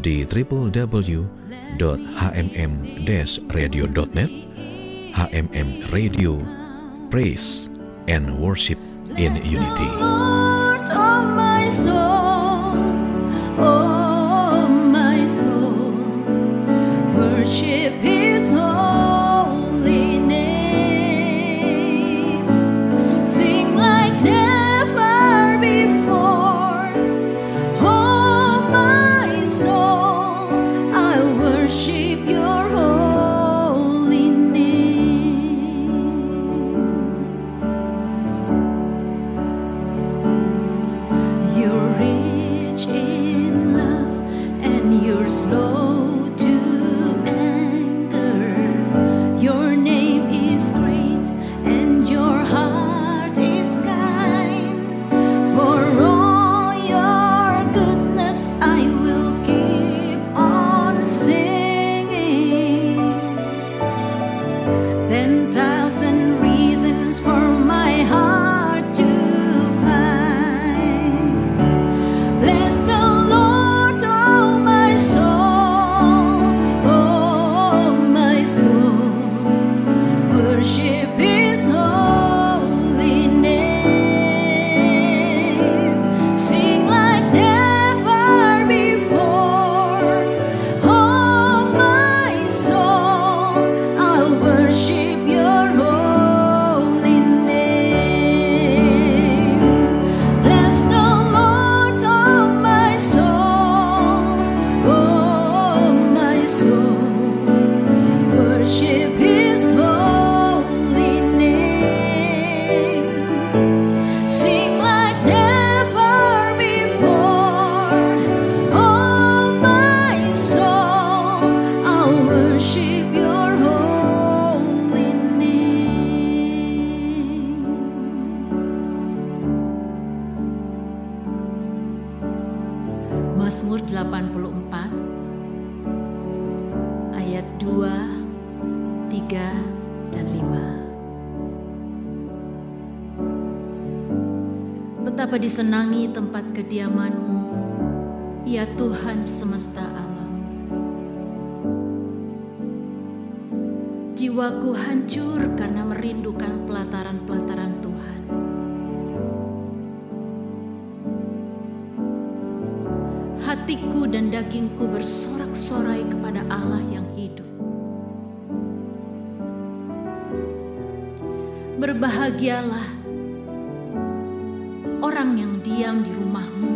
di www.hmm-radio.net HMM Radio Praise and Worship in Unity. 3, dan 5. Betapa disenangi tempat kediamanmu, ya Tuhan semesta alam. Jiwaku hancur karena merindukan pelataran-pelataran Tuhan. Hatiku dan dagingku bersorak-sorai kepada Allah yang hidup. Berbahagialah orang yang diam di rumahmu,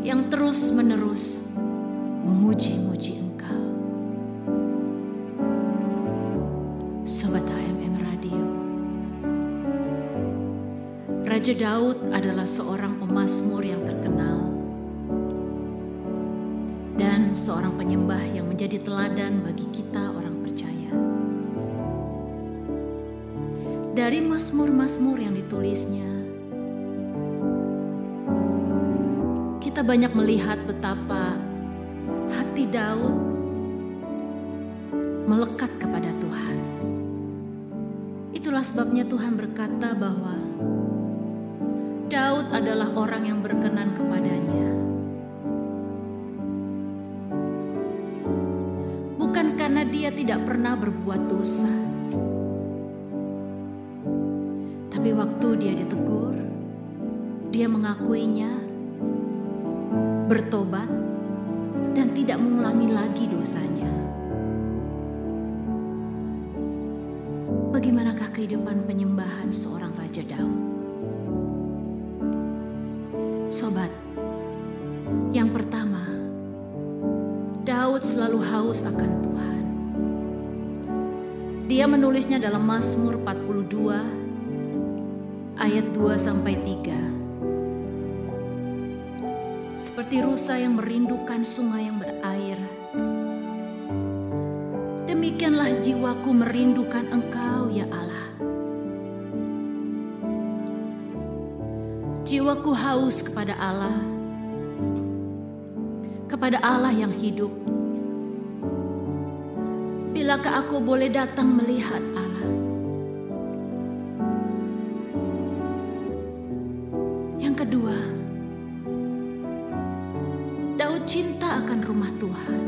yang terus-menerus memuji-muji Engkau. Sobat HMM Radio, Raja Daud adalah seorang pemazmur yang terkenal dan seorang penyembah yang menjadi teladan bagi kita Dari mazmur-mazmur yang ditulisnya, kita banyak melihat betapa hati Daud melekat kepada Tuhan. Itulah sebabnya Tuhan berkata bahwa Daud adalah orang yang berkenan kepadanya. Bukan karena dia tidak pernah berbuat dosa, dia ditegur, dia mengakuinya, bertobat, dan tidak mengulangi lagi dosanya. Bagaimanakah kehidupan penyembahan seorang Raja Daud? Sobat, yang pertama, Daud selalu haus akan Tuhan. Dia menulisnya dalam Mazmur 42 ayat 2 sampai 3. Seperti rusa yang merindukan sungai yang berair. Demikianlah jiwaku merindukan Engkau ya Allah. Jiwaku haus kepada Allah. Kepada Allah yang hidup. Bilakah aku boleh datang melihat Allah? Cinta akan rumah Tuhan.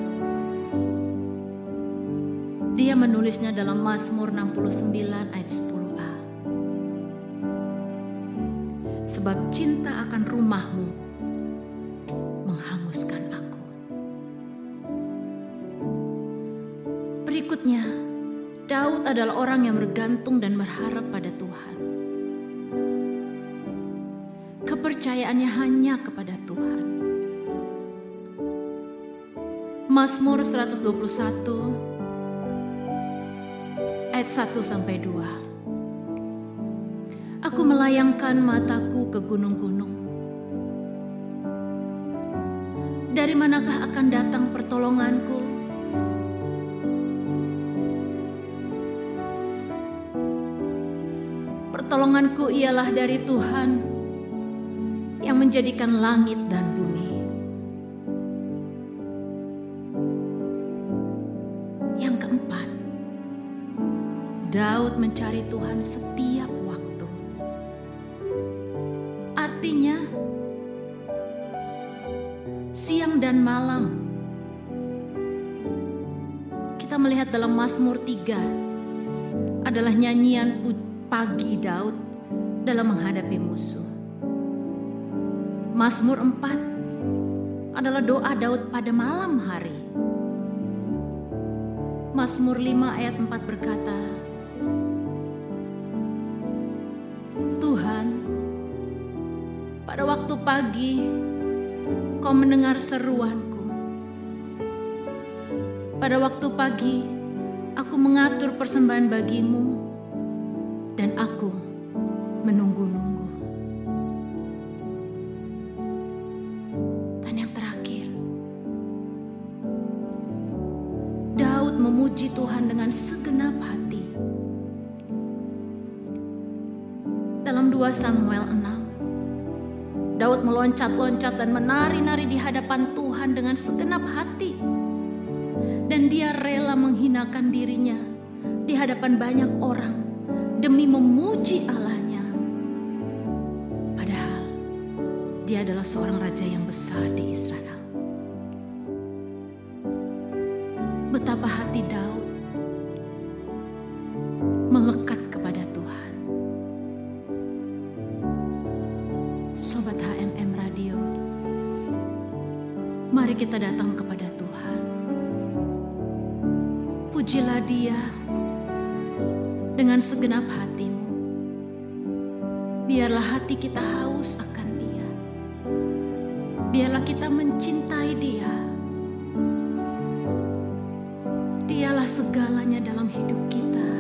Dia menulisnya dalam Mazmur 69 ayat 10a. Sebab cinta akan rumahmu menghanguskan aku. Berikutnya, Daud adalah orang yang bergantung dan berharap pada Tuhan. Kepercayaannya hanya kepada Tuhan. Mazmur 121 ayat 1 sampai 2. Aku melayangkan mataku ke gunung-gunung. Dari manakah akan datang pertolonganku? Pertolonganku ialah dari Tuhan yang menjadikan langit dan bumi. Daud mencari Tuhan setiap waktu. Artinya, siang dan malam. Kita melihat dalam Mazmur 3 adalah nyanyian pagi Daud dalam menghadapi musuh. Mazmur 4 adalah doa Daud pada malam hari. Mazmur 5 ayat 4 berkata, pagi kau mendengar seruanku. Pada waktu pagi aku mengatur persembahan bagimu dan aku menunggu-nunggu. Dan yang terakhir, Daud memuji Tuhan dengan segenap hati. Dalam 2 Samuel 6, Daud meloncat-loncat dan menari-nari di hadapan Tuhan dengan segenap hati. Dan dia rela menghinakan dirinya di hadapan banyak orang demi memuji Allahnya. Padahal dia adalah seorang raja yang besar di Israel. Betapa hati Daud melekat kita datang kepada Tuhan. Pujilah Dia dengan segenap hatimu. Biarlah hati kita haus akan Dia. Biarlah kita mencintai Dia. Dialah segalanya dalam hidup kita.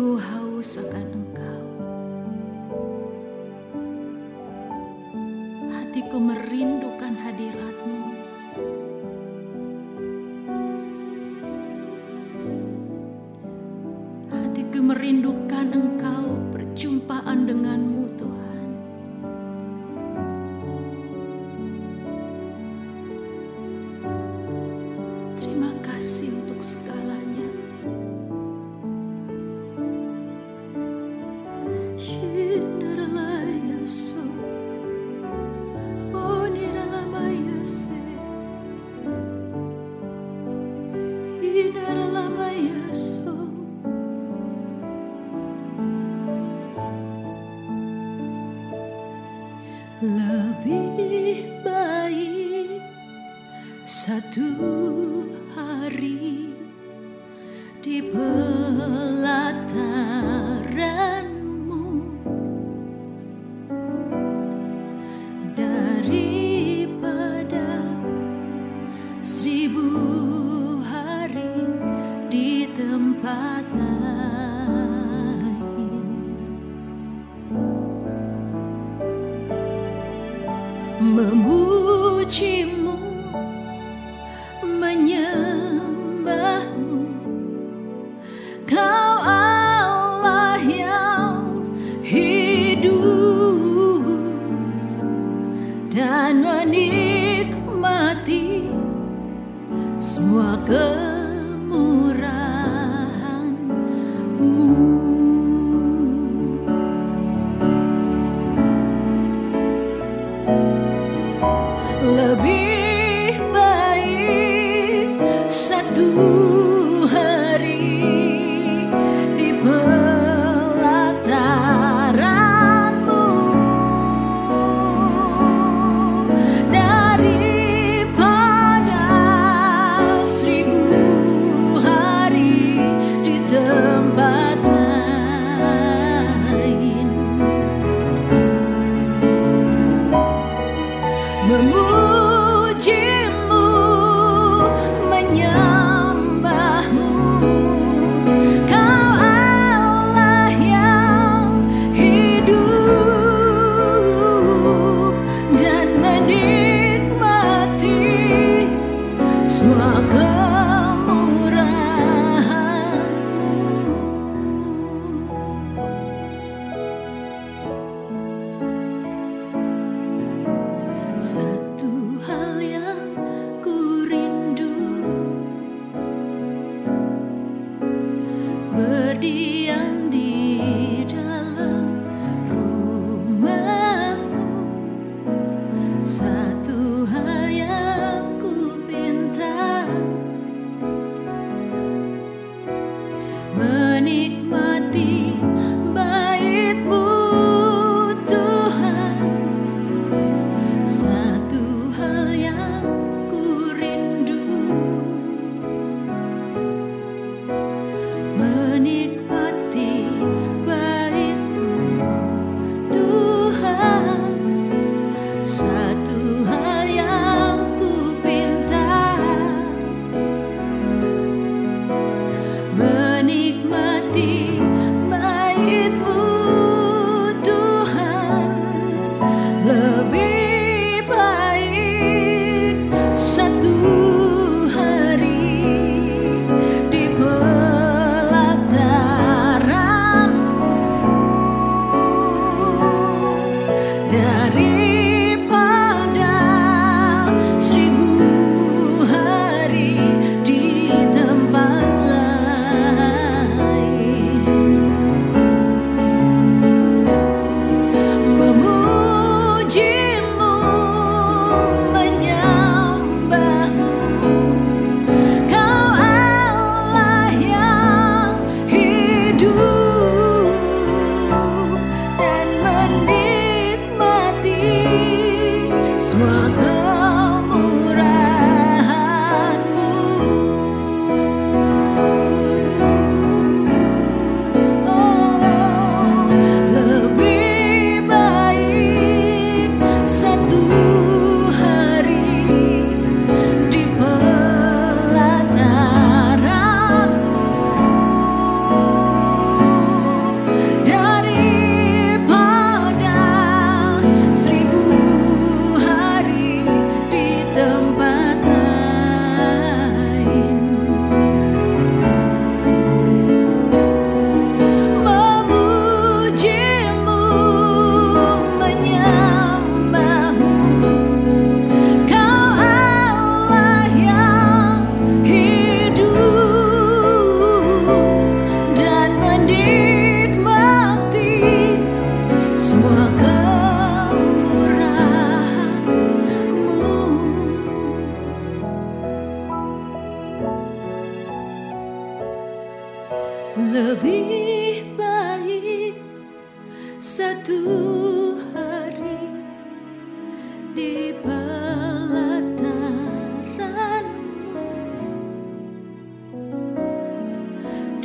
Hatiku haus akan Inaralamaya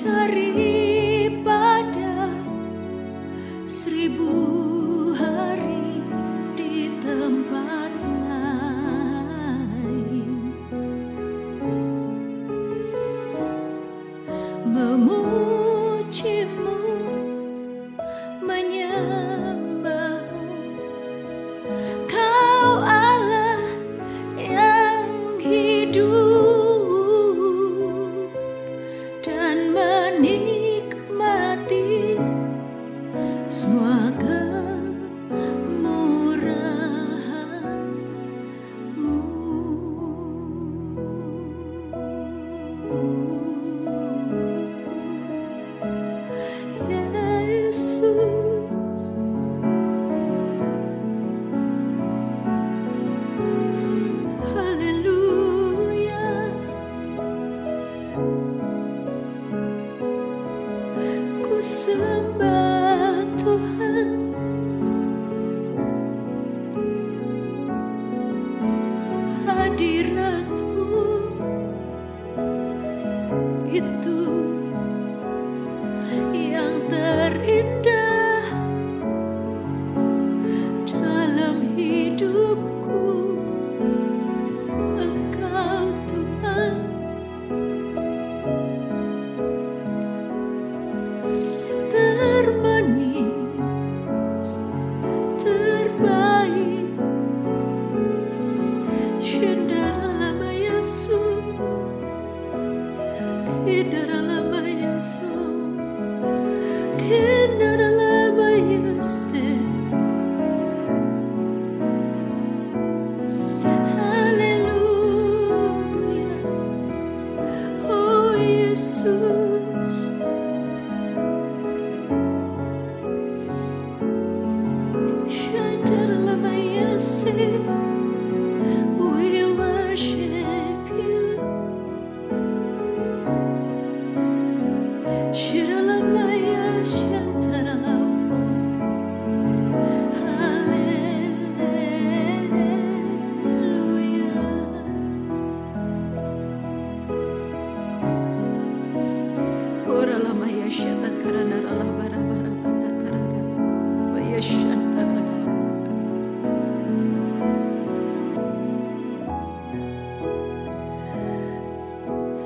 carrinho.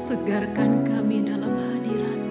segarkan kami dalam hadirat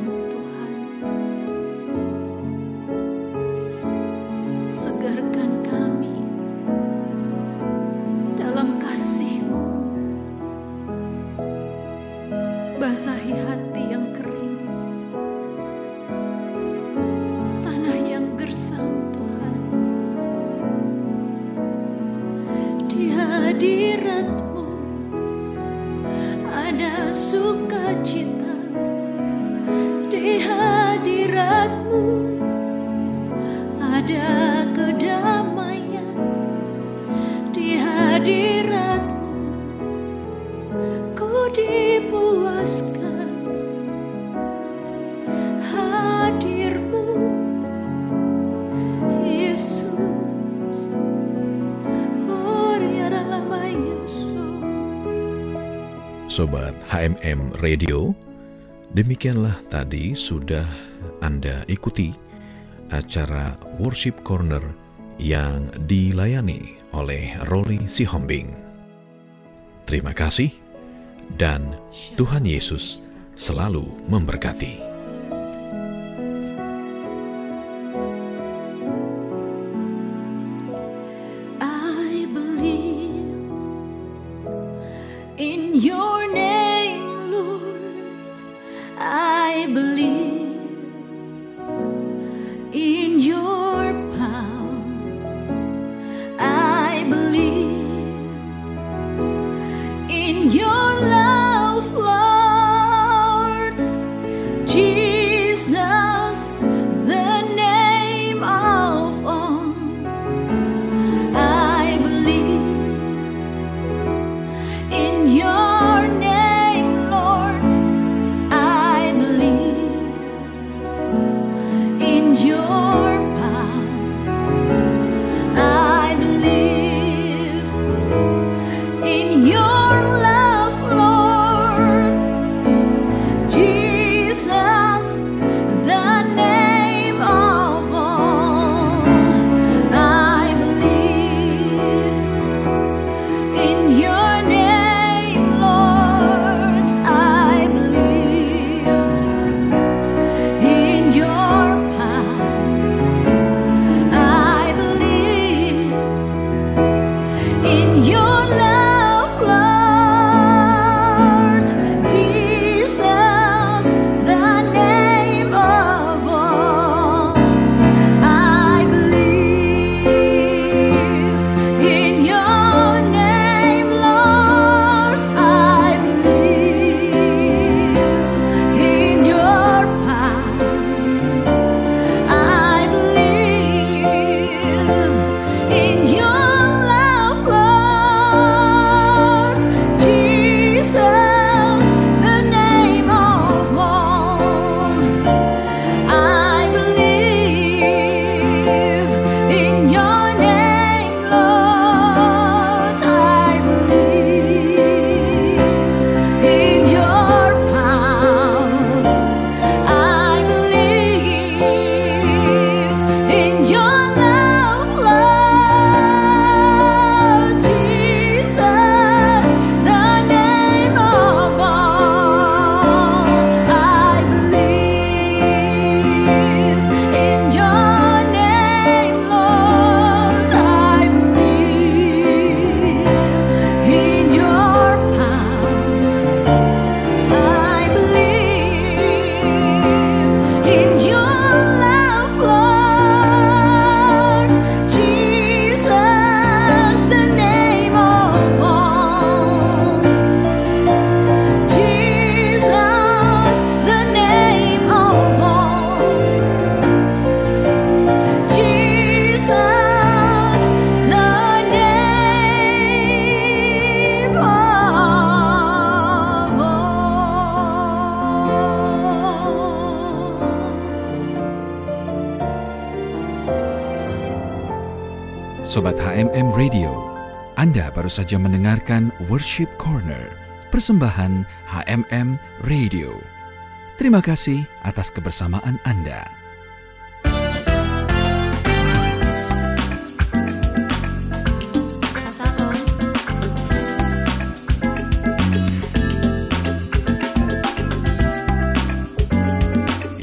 Sobat HMM Radio, demikianlah tadi sudah Anda ikuti acara Worship Corner yang dilayani oleh Rolly Sihombing. Terima kasih dan Tuhan Yesus selalu memberkati. your love. Sobat HMM Radio, Anda baru saja mendengarkan Worship Corner, persembahan HMM Radio. Terima kasih atas kebersamaan Anda.